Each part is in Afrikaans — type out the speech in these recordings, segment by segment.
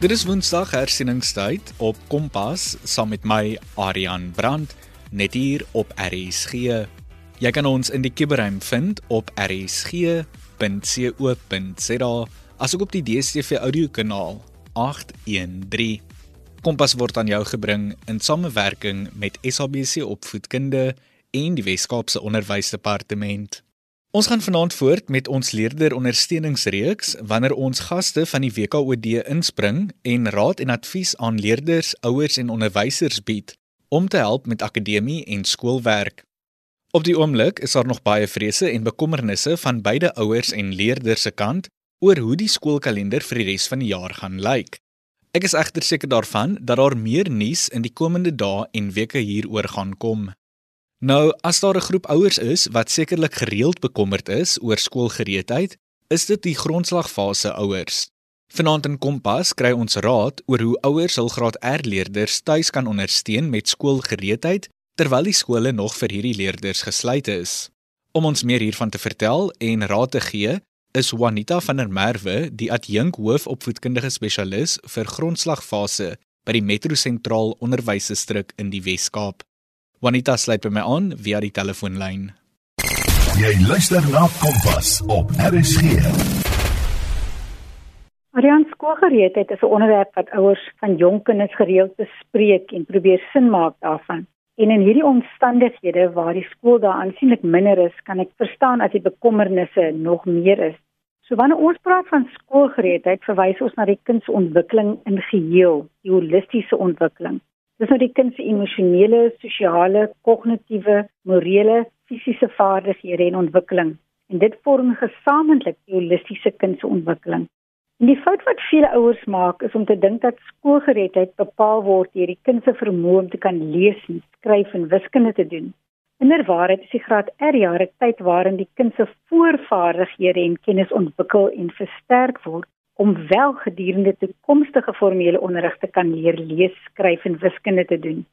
Dit is Woensdag hersieningstyd op Kompas saam met my Aryan Brandt net hier op RSG. Jy kan ons in die kuberruim vind op rsg.co.za asook op die DStv audiokanaal 813. Kompas word aan jou gebring in samewerking met SABC Opvoedkunde en die Wes-Kaapse Onderwysdepartement. Ons gaan vanaand voort met ons leerderondersteuningsreeks wanneer ons gaste van die WKOD inspring en raad en advies aan leerders, ouers en onderwysers bied om te help met akademie en skoolwerk. Op die oomblik is daar nog baie vrese en bekommernisse van beide ouers en leerders se kant oor hoe die skoolkalender vir die res van die jaar gaan lyk. Ek is egter seker daarvan dat daar meer nuus in die komende dae en weke hieroor gaan kom. Nou, as daar 'n groep ouers is wat sekerlik gereeld bekommerd is oor skoolgereedheid, is dit die grondslagfase ouers. Vanaand in Kompas kry ons raad oor hoe ouers hul graad R leerders tuis kan ondersteun met skoolgereedheid terwyl die skole nog vir hierdie leerders gesluit is. Om ons meer hiervan te vertel en raad te gee, is Juanita van der Merwe, die adjunk hoofopvoedkundige spesialis vir grondslagfase by die Metro Sentraal Onderwysdistrik in die Wes-Kaap. Juanita sluit by my aan via die telefoonlyn. Jy luister na Kompas op RSG. Marian skoolgereedheid is 'n onderwerp wat ouers van jonk kinders gereeld bespreek en probeer sin maak daarvan. En in hierdie omstandighede waar die skool daar aansienlik minder is, kan ek verstaan as die bekommernisse nog meer is. So wanneer ons praat van skoolgereedheid, verwys ons na die kind se ontwikkeling in geheel, die holistiese ontwikkeling. Dis nou die kind se emosionele, sosiale, kognitiewe, morele, fisiese vaardighede en ontwikkeling. En dit vorm gesamentlik die holistiese kind se ontwikkeling. En die fout wat veel ouers maak is om te dink dat skoolgereedheid bepaal word deur die kind se vermoë om te kan lees, skryf en wiskunde te doen. Inderwaarheid is die graad R jare tyd waarin die kind se voorvaardighede en kennis ontwikkel en versterk word om wel gedurende toekomstige formele onderrig te kan leer lees, skryf en wiskunde te doen.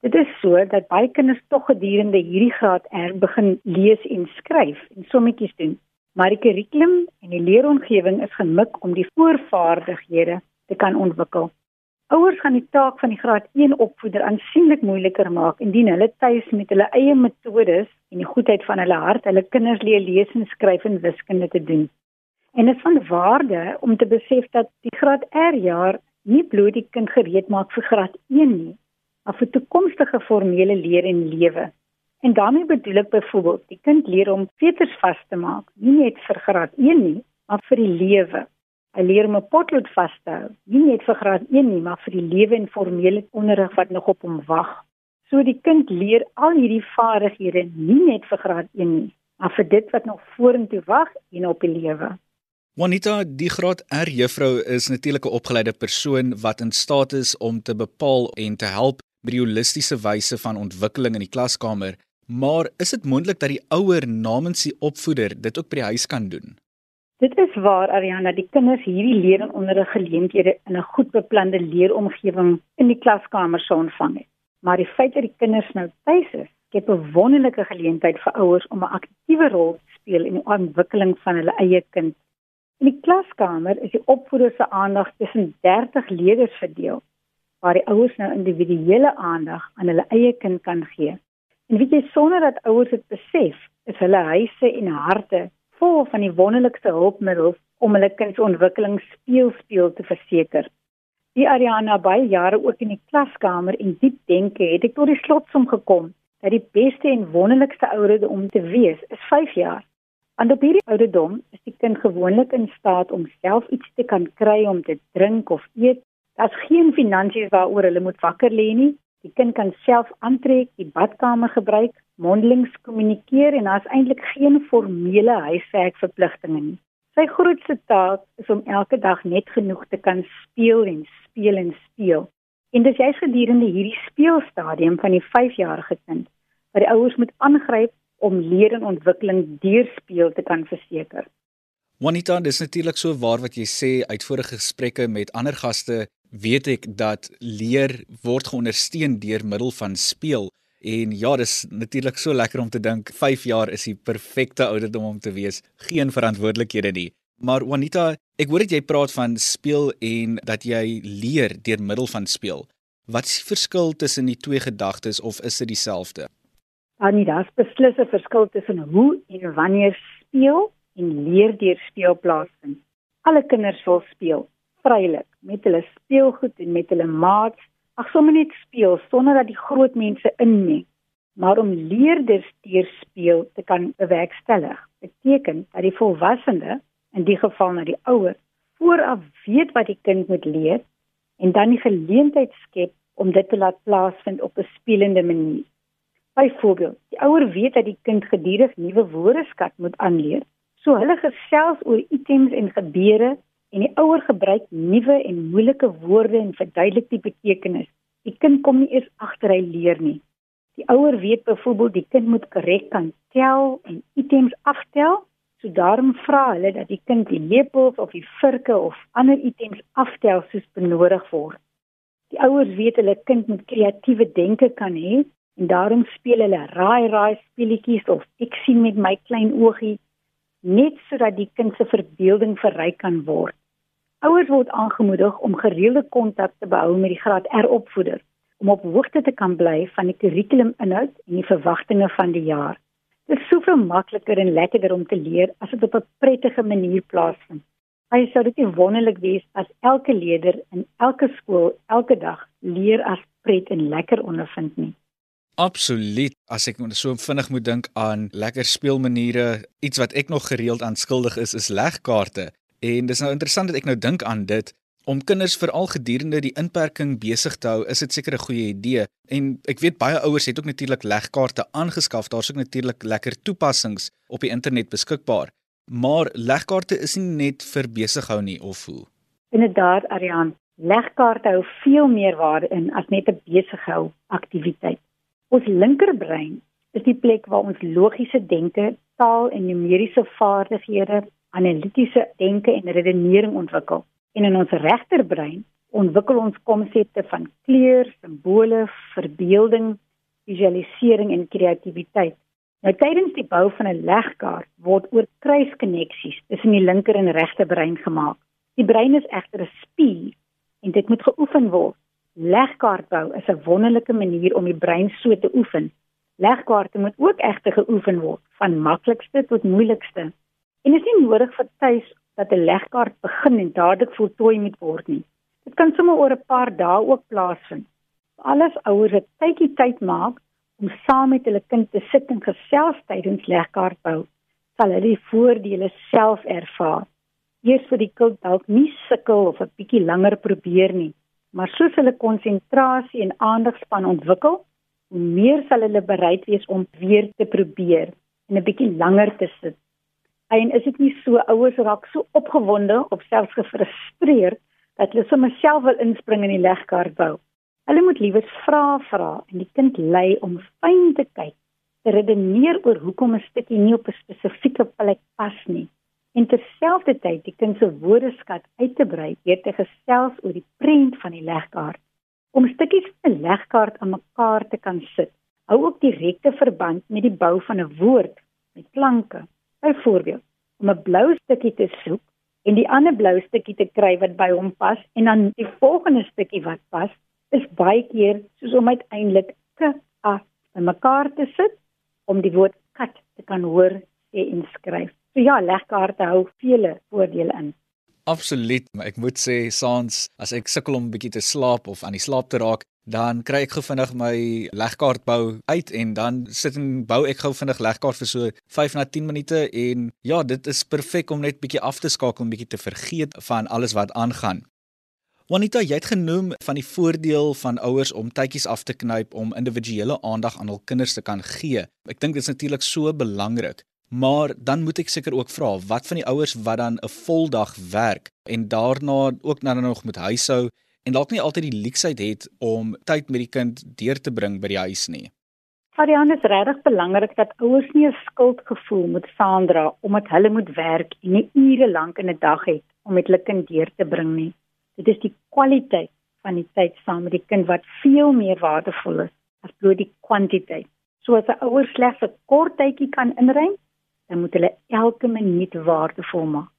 Dit is so dat baie kinders tog gedurende hierdie graad R begin lees en skryf en sommetjies doen maar die kurrikulum en die leeromgewing is gemik om die voorvaardighede te kan ontwikkel. Ouers gaan die taak van die graad 1 opvoeder aansienlik moeiliker maak indien hulle tuis met hulle eie metodes en die goedheid van hulle hart hulle kinders leer lees en skryf en wiskunde te doen. En dit is van waarde om te besef dat die graad R jaar nie bloot die kind gereed maak vir graad 1 nie, maar vir toekomstige formele leer en lewe. En daarmee bedoel ek byvoorbeeld die kind leer om veters vas te maak, nie net vir graad 1 nie, maar vir die lewe. Hy leer om 'n potlood vas te hou, nie net vir graad 1 nie, maar vir die lewe en formele onderrig wat nog op hom wag. So die kind leer al hierdie vaardighede nie net vir graad 1 nie, maar vir dit wat nog vorentoe wag en op die lewe. Juanita, die graad R juffrou is natuurlik 'n opgeleide persoon wat in staat is om te bepaal en te help met die holistiese wyse van ontwikkeling in die klaskamer. Maar is dit moontlik dat die ouer namens die opvoeder dit ook by die huis kan doen? Dit is waar Ariana, die kinders hierdie leer en onderrig geleenthede in 'n goed beplande leeromgewing in die klaskamer sou ontvang het. Maar die feit dat die kinders nou tuis is, skep 'n wonderlike geleentheid vir ouers om 'n aktiewe rol te speel in die ontwikkeling van hulle eie kind. In die klaskamer is die opvoeder se aandag tussen 30 leerders verdeel, waar die ouers nou individuele aandag aan hulle eie kind kan gee. En weet jy sonder dat ouers dit besef, is hulle huise en harte vol van die wonderlikste hulpmiddels om hulle kind se ontwikkeling speelspeel te verseker. Die Ariana baie jare ook in die klaskamer en diep denke het ek tot die slotsom gekom dat die beste en wonderlikste ouderdom om te wees is 5 jaar. Want op hierdie ouderdom is die kind gewoonlik in staat om self iets te kan kry om te drink of eet. Daar's geen finansies waaroor hulle moet wakker lê nie Die kind kan self aantrek, die badkamer gebruik, mondelings kommunikeer en daar's eintlik geen formele huiswerkverpligtinge nie. Sy grootste taak is om elke dag net genoeg te kan speel en speel en speel. En dis juist gedurende hierdie speelstadium van die 5-jarige kind wat die ouers moet aangryp om leer en ontwikkeling deur speel te kan verseker. Juanita, dis natuurlik so waar wat jy sê uit vorige gesprekke met ander gaste weet ek dat leer word geondersteun deur middel van speel. En ja, dis natuurlik so lekker om te dink 5 jaar is die perfekte ouderdom om te wees, geen verantwoordelikhede nie. Maar Juanita, Ek hoor dit jy praat van speel en dat jy leer deur middel van speel. Wat is die verskil tussen die twee gedagtes of is dit dieselfde? Dan nie, daar's beslis 'n verskil tussen hoe en wanneer speel en leer deur speel plaasvind. Alle kinders wil speel vrylik met hulle speelgoed en met hulle maats. Ag sommer net speel sonder dat die groot mense inmeng. Maar om leerders deur speel te kan bewerkstellig, beteken dat die volwassene, in die geval na die ouer, vooraf weet wat die kind moet leer en dan die geleentheid skep om dit te laat plaasvind op 'n spelende manier. Byvoorbeeld, die ouer weet dat die kind gedurig nuwe woordeskat moet aanleer, so hulle gesels oor items en gebeure en die ouer gebruik nuwe en moeilike woorde en verduidelik die betekenis. Die kind kom nie eers agter hy leer nie. Die ouer weet byvoorbeeld die kind moet korrek kan tel en items aftel, so daarom vra hulle dat die kind die lepels of die vurke of ander items aftel soos benodig word. Die ouers weet hulle kind moet kreatiewe denke kan hê en daarom speel hulle raai raai speletjies of ek sien met my klein oogie net sodat die kind se verbeelding verryk kan word. Ouers word aangemoedig om gereelde kontak te behou met die graad R opvoeder om op hoogte te kan bly van die kurrikuluminhoud en die verwagtinge van die jaar. Dit is soveel makliker en lekkerder om te leer as dit op 'n prettige manier plaasvind. Hy sou dit wonderlik wees as elke leerder in elke skool elke dag leer as pret en lekker ondervind nie. Absoluut. As ek so vinnig moet dink aan lekker speelmaniere, iets wat ek nog gereeld aan skuldig is, is legkaarte. En dis nou interessant dat ek nou dink aan dit om kinders veral gedurende die inperking besig te hou, is dit seker 'n goeie idee. En ek weet baie ouers het ook natuurlik legkaarte aangeskaf. Daar's ook natuurlik lekker toepassings op die internet beskikbaar. Maar legkaarte is nie net vir besighou nie of hoe. Inderdaad, Ariane, legkaarte hou veel meer waarde in as net 'n besighou aktiwiteit. Ons linkerbrein is die plek waar ons logiese denke, taal en numeriese vaardighede analitiese denke en redenering ontwikkel. En in ons regterbrein ontwikkel ons konsepte van kleur, simbole, verbeelding, visualisering en kreatiwiteit. Nou tydens die bou van 'n legkaart word oor kruiskonneksies tussen die linker en regterbrein gemaak. Die brein is egter 'n spier en dit moet geoefen word. Legkaartbou is 'n wonderlike manier om die brein so te oefen. Legkaarte moet ook egter geoefen word, van maklikste tot moeilikste. En dit is nie nodig vir tuis dat 'n legkaart begin en dadelik voltooi moet word nie. Dit kan sommer oor 'n paar dae ook plaasvind. Alles ouers het tydjie tyd maak om saam met hulle kind te sit en gesels tydens legkaartbou, sal hulle die voordele self ervaar. Eers vir die kind dalk nie sukkel of 'n bietjie langer probeer nie, maar soos hulle konsentrasie en aandagspan ontwikkel, hoe meer sal hulle bereid wees om weer te probeer en 'n bietjie langer te sit. En is dit nie so ouers raak so opgewonde of selfs gefrustreerd dat hulle sommer self wil inspring in die legkaart bou. Hulle moet liewes vra vra en die kind lei om fyn te kyk, te redeneer oor hoekom 'n stukkie nie op 'n spesifieke plek pas nie en terselfdertyd die kind se woordeskat uit te brei deur te gesels oor die prent van die legkaart. Om stukkies van 'n legkaart aan mekaar te kan sit, hou ook direkte verband met die bou van 'n woord met klanke. Byvoorbeeld, om 'n blou stukkie te soek en die ander blou stukkie te kry wat by hom pas en dan die volgende stukkie wat pas, is baie keer soos om uiteindelik k a by mekaar te sit om die woord kat te kan hoor sê en skryf. So ja, legkaarte hou vele voordele in. Absoluut, maar ek moet sê saans as ek sukkel om 'n bietjie te slaap of aan die slaap te raak, dan kry ek gevindig my legkaart bou uit en dan sit en bou ek gou vinnig legkaart vir so 5 na 10 minute en ja, dit is perfek om net bietjie af te skakel, bietjie te vergeet van alles wat aangaan. Juanita, jy het genoem van die voordeel van ouers om tydjies af te knyp om individuele aandag aan hul kinders te kan gee. Ek dink dit is natuurlik so belangrik. Maar dan moet ek seker ook vra, wat van die ouers wat dan 'n voldag werk en daarna ook nou nog moet huishou en dalk nie altyd die leksheid het om tyd met die kind deur te bring by die huis nie. Ariane is regtig belangrik dat ouers nie 'n skuldgevoel moet saandra omdat hulle moet werk en nie ure lank in 'n dag het om met hulle kind deur te bring nie. Dit is die kwaliteit van die tyd saam met die kind wat veel meer waardevol is as bloot die kwantiteit. So as 'n ouer slegs 'n kort tydjie kan inruim, dan moet hulle elke minuut waardevol maak.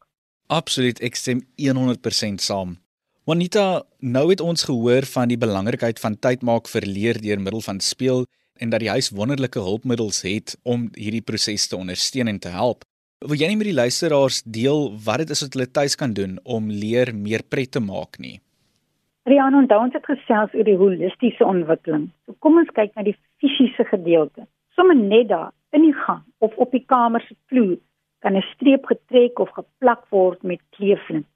Absoluut, ek stem 100% saam. Juanita, nou het ons gehoor van die belangrikheid van tyd maak vir leer deur middel van speel en dat die huis wonderlike hulpmiddels het om hierdie proses te ondersteun en te help. Wil jy net met die luisteraars deel wat dit is wat hulle tuis kan doen om leer meer pret te maak nie? Rian, onthou ons het gesels oor die holistiese ontwikkeling. So kom ons kyk na die fisiese gedeelte. Sommige net daar in die gang of op die kamer se vloer kan 'n streep getrek of geplak word met kleeflint.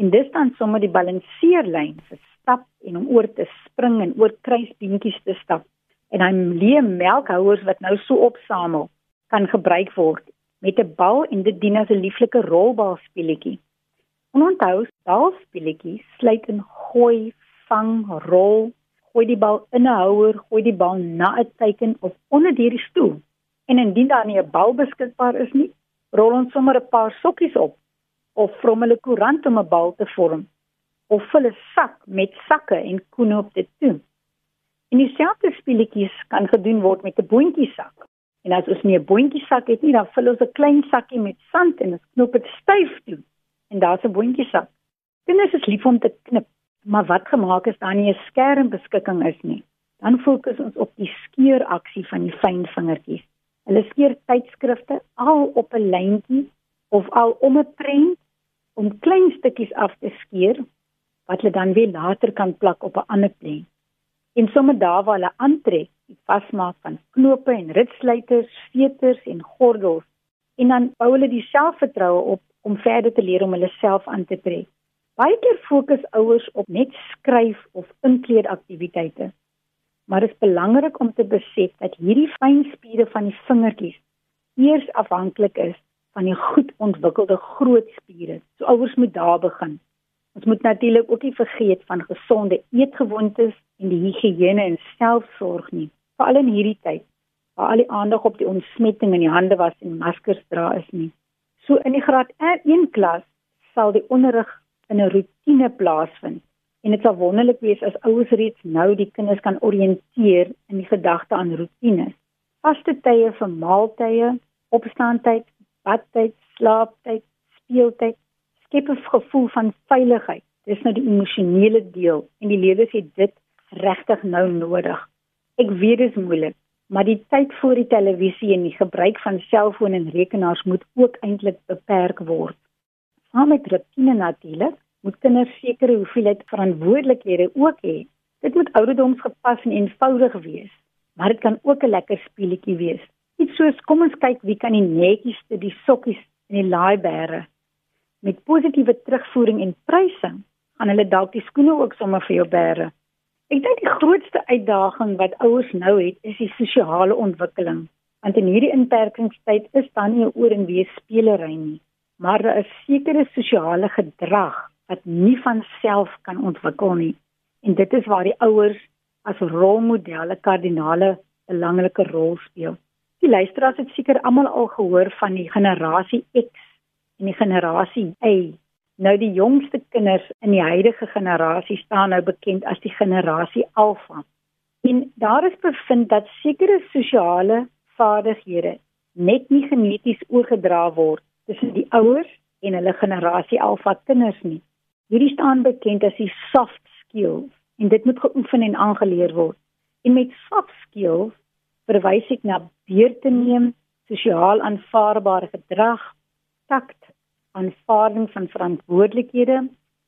En dis dan sommer die balanseerlyn vir stap en om oor te spring en oor kruisbeentjies te stap. En hy leë melkhouers wat nou so opsamel kan gebruik word met 'n bal en dit dien as 'n lieflike rolbalspeletjie. En onthou, balspeletjies sluit in gooi, vang, rol, gooi die bal in 'n houer, gooi die bal na 'n teiken of onder die stoel. En indien daar nie 'n bal beskikbaar is nie, rol ons sommer 'n paar sokkies op of vrommel 'n koerant om 'n bal te vorm of vul 'n sak met sakke en koen op dit toe. En dieselfde speletjies kan gedoen word met 'n boontjie sak. En as ons nie 'n boontjie sak het nie, dan vul ons 'n klein sakkie met sand en ons knoop dit styf toe. En daar's 'n boontjie sak. Kinders is lief om te knip, maar wat gemaak is daar nie 'n skermbeskikking is nie. Dan fokus ons op die skeuraksie van die fyn vingertjies. Hulle skeur tydskrifte al op 'n lyntjie of al om 'n prent om klein stukkies af te skeur wat hulle dan weer later kan plak op 'n ander prent. En sommer daar waar hulle aantrek, die vasmaak van knope en ritsluiters, veters en gordels en dan bou hulle die selfvertroue op om verder te leer om hulle self aan te trek. Baie keer fokus ouers op net skryf of inkleedaktiwiteite maar dit is belangrik om te besef dat hierdie fyn spiere van die vingertjies eers afhanklik is van die goed ontwikkelde groot spiere. So ouers moet daar begin. Ons moet natuurlik ook nie vergeet van gesonde eetgewoontes en die higiëne en selfsorg nie, veral in hierdie tyd waar al die aandag op die ontsmetting in die hande was en maskers dra is nie. So in die graad R1 klas sal die onderrig in 'n rotine plaasvind En dit sal wonderlik wees as ouers reeds nou die kinders kan orienteer in die gedagte aan rotines. Vaste tye vir maaltye, opstaantyd, badtyd, slaaptyd, speeltyd, skep 'n gevoel van veiligheid. Dis nou die emosionele deel en die leerders het dit regtig nou nodig. Ek weet dit is moeilik, maar die tyd voor die televisie en die gebruik van selfone en rekenaars moet ook eintlik beperk word. Saam met rotine natuurlik moet kinders sekere hoeveelheid verantwoordelikhede ook hê. Dit moet ouderdomsgepas en eenvoudig wees, maar dit kan ook 'n lekker speletjie wees. Iets soos kom ons kyk wie kan die netjies te die sokkies en die laai bære. Met positiewe terugvoering en prysing gaan hulle dalk die skoene ook sommer vir jou bære. Ek dink die grootste uitdaging wat ouers nou het, is die sosiale ontwikkeling. Want in hierdie inperkingstyd is daar nie oor en weer spelery nie, maar daar is sekere sosiale gedrag wat nie van self kan ontwikkel nie. En dit is waar die ouers as rolmodelle kardinale belangrike rol speel. Die luisteraars het seker almal al gehoor van die generasie X en die generasie Y. Nou die jongste kinders in die huidige generasie staan nou bekend as die generasie Alpha. En daar is bevind dat sekere sosiale vaardighede net nie geneties oorgedra word tussen die ouers en hulle generasie Alpha kinders nie. Hierdie staan bekend as die soft skills en dit moet geoefen en aangeleer word. En met soft skills verwys ek na beheer te neem, sosiaal aanvaarbare gedrag, takt, aanvaarding van verantwoordelikhede,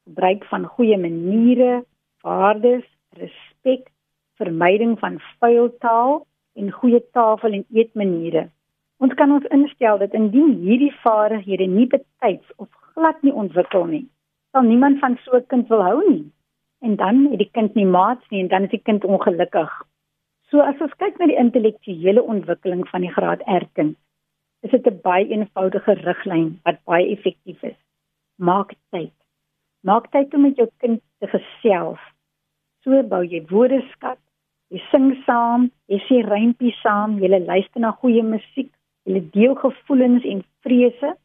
gebruik van goeie maniere, waardes, respek, vermyding van vuil taal en goeie tafel en eetmaniere. Ons kan ons instel dat indien hierdie vaardighede nie betyds of glad nie ontwikkel nie, sal niemand van so 'n kind wil hou nie. En dan het die kind nie maats nie en dan is die kind ongelukkig. So as ons kyk na die intellektuele ontwikkeling van die graad R kind, is dit 'n baie eenvoudige riglyn wat baie effektief is. Maak tyd. Maak tyd om met jou kind te gesels. So bou jy woordeskat. Jy sing saam, jy sê rympies saam, jy luister na goeie musiek, jy deel gevoelens en vrese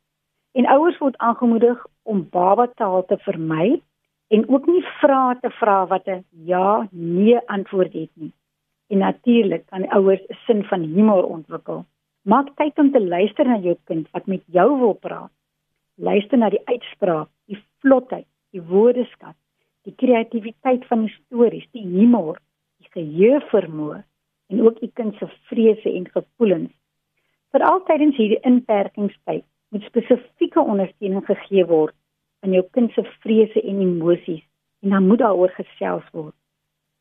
En ouers word aangemoedig om babataal te vermy en ook nie vrae te vra wat 'n ja, nee antwoord het nie. En natuurlik kan ouers 'n sin van humor ontwikkel. Maak tyd om te luister na jou kind wat met jou wil praat. luister na die uitspraak, die vlotheid, die woordeskat, die kreatiwiteit van die stories, die humor, die geheuevermoë en ook u kind se vrese en gevoelens. Veral tydens hierdie inperkingstyd moet spesifieke ondersteuning gegee word aan jou kind se vrese en emosies en dan moet daaroor gesels word.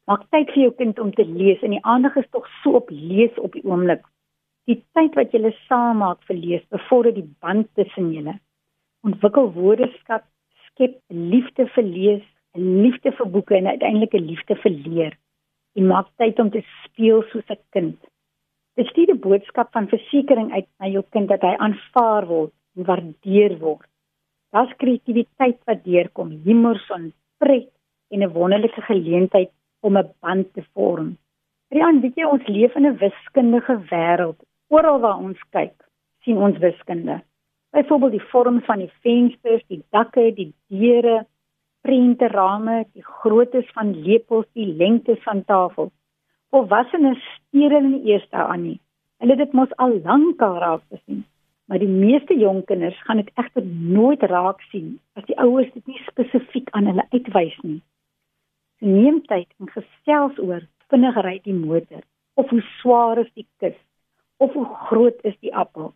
Maak tyd vir jou kind om te lees en die aandag is tog so op lees op die oomblik. Die tyd wat julle saam maak vir lees bevorder die band tussen julle. Ontwikkel woordeskat, skep liefde vir lees, 'n liefde vir boeke en uiteindelik 'n liefde vir leer. En maak tyd om te speel soos 'n kind. Dit stuur 'n boodskap van versekering uit na jou kind dat hy aanvaar word en waardeer word. Daar's kreatiwiteit wat deurkom, humor, son, pret en 'n wonderlike geleentheid om 'n band te vorm. Rian, weet jy ons leef in 'n wiskundige wêreld. Oral waar ons kyk, sien ons wiskunde. Byvoorbeeld die vorm van die vensters, die dakke, die deure, prente rame, die groottes van lepels, die lengtes van tafels. Volwassenes steur hulle nie eers daaraan nie. Hulle het dit mos al lank al raak gesien maar die meeste jong kinders gaan dit egter nooit raak sien as die ouers dit nie spesifiek aan hulle uitwys nie. So neem tyd en gesels oor vinnig ry die motor of hoe swaar is die kus of hoe groot is die appel.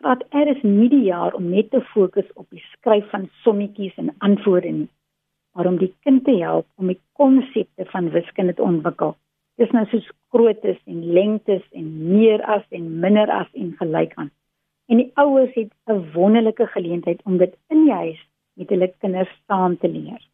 Graad R is nie die jaar om net te fokus op die skryf van sommetjies en antwoorde nie, maar om die kind te help om die konsepte van wiskunde te ontwikkel. Dis nou soos groottes en lengtes en meer as en minder as en gelyk aan en die ouers het 'n wonderlike geleentheid om dit in die huis met hulle kinders saam te leer.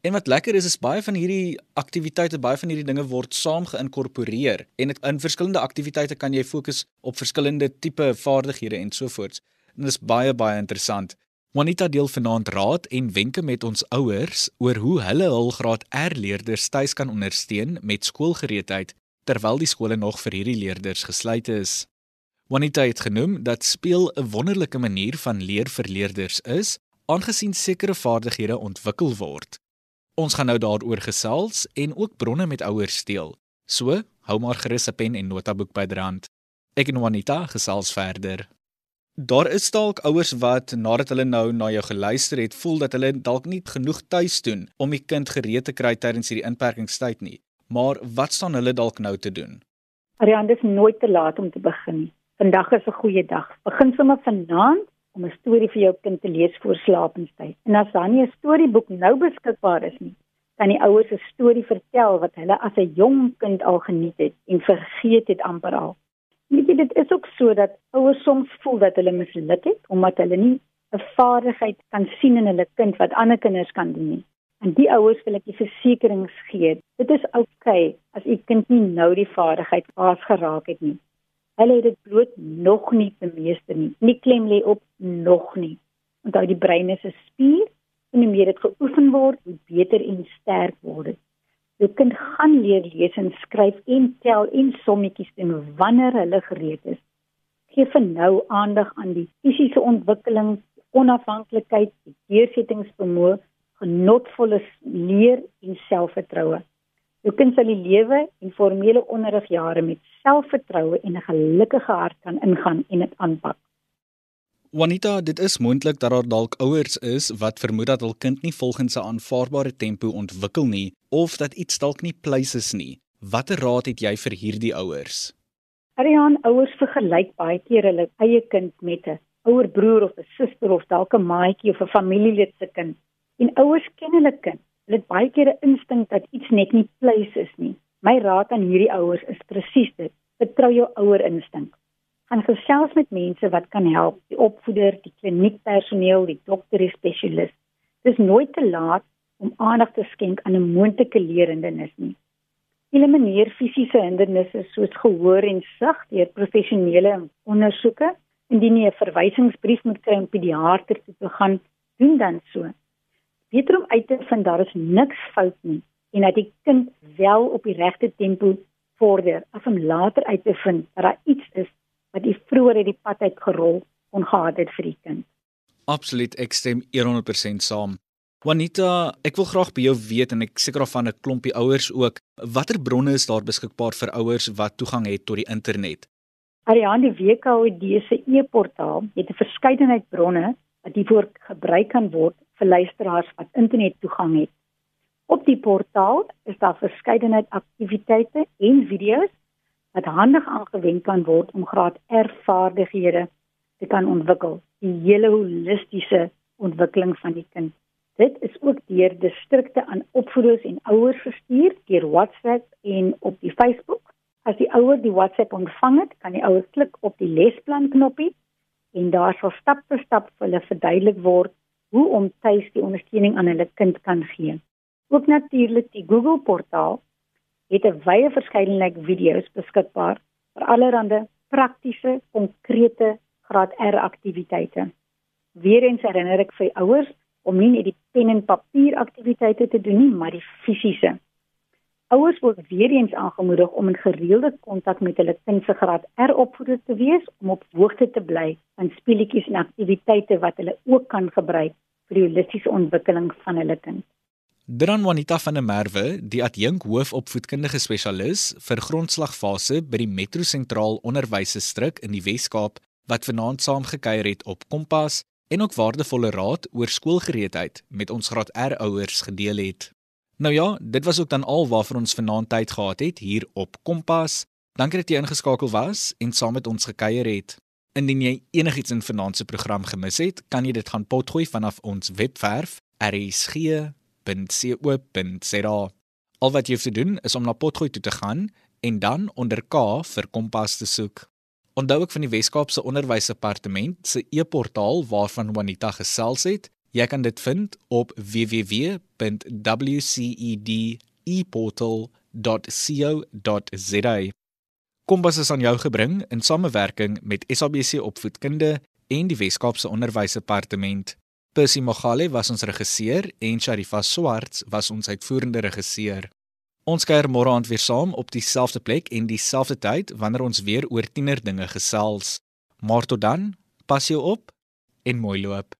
En wat lekker is is baie van hierdie aktiwiteite, baie van hierdie dinge word saam geïnkorporeer en in verskillende aktiwiteite kan jy fokus op verskillende tipe vaardighede en so voort. En dit is baie baie interessant. Juanita deel vanaand raad en wenke met ons ouers oor hoe hulle hul graad R leerders tuis kan ondersteun met skoolgereedheid terwyl die skole nog vir hierdie leerders gesluit is. Juanita het genoem dat speel 'n wonderlike manier van leer vir leerders is, aangesien sekere vaardighede ontwikkel word. Ons gaan nou daaroor gesels en ook bronne met ouers deel. So, hou maar gerus 'n pen en notaboek byderhand. Ek en Juanita gesels verder. Daar is dalk ouers wat nadat hulle nou na jou geluister het, voel dat hulle dalk nie genoeg tuis doen om die kind gereed te kry tydens hierdie inperkingstyd nie. Maar wat staan hulle dalk nou te doen? Ariane, dit is nooit te laat om te begin nie. Vandag is 'n goeie dag. Begin sommer vanaand om 'n storie vir jou kind te lees voor slapenstyd. En as dan nie 'n storieboek nou beskikbaar is nie, kan die ouers 'n storie vertel wat hulle as 'n jong kind al geniet het en vergeet het amper al. Weet jy dit is ook so dat ouers soms voel dat hulle misluk het omdat hulle nie 'n vaardigheid kan sien in hulle kind wat ander kinders kan doen nie. En die ouers wil ek die versekerings gee. Dit is oukei okay as u kind nie nou die vaardigheid pas geraak het nie. Hulle het dit bloot nog nie bemeester nie. Nie klem lê op nog nie. Onthou die brein is 'n spier en hoe meer dit geoefen word, hoe beter en sterk word dit. Jou kind gaan leer lees en skryf en tel en sommetjies doen wanneer hulle gereed is. Geef vir nou aandag aan die fisiese ontwikkeling, onafhanklikheid, die deursettingsvermoë, genotvolle leer en selfvertroue. Jou kind sal die lewe en formele onderrigjare met selfvertroue en 'n gelukkige hart kan ingaan en dit aanpak. Juanita, dit is moontlik dat daar dalk ouers is wat vermoed dat hul kind nie volgens 'n aanvaarbare tempo ontwikkel nie of dat iets dalk nie pleis is nie. Watter raad het jy vir hierdie ouers? Ariane, ouers vergelyk baie keer hulle eie kind met 'n ouer broer of 'n suster of dalk 'n maatjie of 'n familielid se kind. En ouers ken hulle kind Hulle het baie keer 'n instink dat iets net nie pleis is nie. My raad aan hierdie ouers is presies dit. Vertrou jou ouer instink. Gaan gesels met mense wat kan help, die opvoeder, die kliniekpersoneel, die dokter, die spesialis. Dis nooit te laat om aandag te skenk aan 'n moontlike leerhindernis nie. Elimineer fisiese hindernisse soos gehoor en sig deur professionele ondersoeke. Indien jy 'n verwysingsbrief moet kry om pediater toe te gaan, doen dan so beter om uit te vind daar is niks fout nie en dat die kind wel op die regte tempo vorder as om later uit te vind dat daar iets is wat die vroeër het die pad uit gerol ongehad het vir die kind. Absoluut, ek stem 100% saam. Juanita, ek wil graag by jou weet en ek seker of van 'n klompie ouers ook, watter bronne is daar beskikbaar vir ouers wat toegang het tot die internet? Ariane, die WKOD se e-portaal het 'n verskeidenheid bronne wat hiervoor gebruik kan word vir luisteraars wat internettoegang het. Op die portaal is daar verskeidenheid aktiwiteite en video's wat handig aangewend kan word om graad R vaardighede te kan ontwikkel, die hele holistiese ontwikkeling van die kind. Dit is ook deur distrikte aan opvoeders en ouers gestuur deur WhatsApp en op die Facebook. As die ouer die WhatsApp ontvang het, kan die ouer klik op die lesplan knoppie en daar sal stap vir stap vir hulle verduidelik word hoe om tuis die ondersteuning aan hulle kind kan gee. Ook natuurlik die Google portaal het 'n wye verskeidenheid video's beskikbaar vir allerlei praktiese, konkrete graad R aktiwiteite. Weerens herinner ek vir ouers om nie net die pen en papier aktiwiteite te doen nie, maar die fisiese. Ouers word weer eens aangemoedig om in gereelde kontak met hulle kind se graad R opvoeder te wees om op hoogte te bly van speletjies en aktiwiteite wat hulle ook kan gebruik vir die holistiese ontwikkeling van hulle kind. Dran Juanita van der Merwe, die adjunk hoofopvoedkundige spesialis vir grondslagfase by die Metro Sentraal Onderwysdistrik in die Wes-Kaap, wat vanaand saamgekuier het op Kompas en ook waardevolle raad oor skoolgereedheid met ons graad R ouers gedeel het. Nou ja, dit was ook dan al waarvoor ons vanaand tyd gehad het hier op Kompas. Dankie dat jy ingeskakel was en saam met ons gekuier het. Indien jy enigiets in vanaand se program gemis het, kan jy dit gaan potgooi vanaf ons webwerf rsg.co.za. Al wat jy hoef te doen is om na potgooi toe te gaan en dan onder K vir Kompas te soek. Onthou ook van die Wes-Kaapse Onderwysdepartement se e-portaal waarvan Juanita gesels het. Jy kan dit vind op www.wcedeportal.co.za. Kompas is aan jou gebring in samewerking met SABC Opvoedkunde en die Wes-Kaapse Onderwysdepartement. Percy Mogale was ons regisseur en Sharifa Swarts was ons uitvoerende regisseur. Ons kuier môre aand weer saam op dieselfde plek en dieselfde tyd wanneer ons weer oor tienerdinge gesels. Maar tot dan, pas jou op en mooi loop.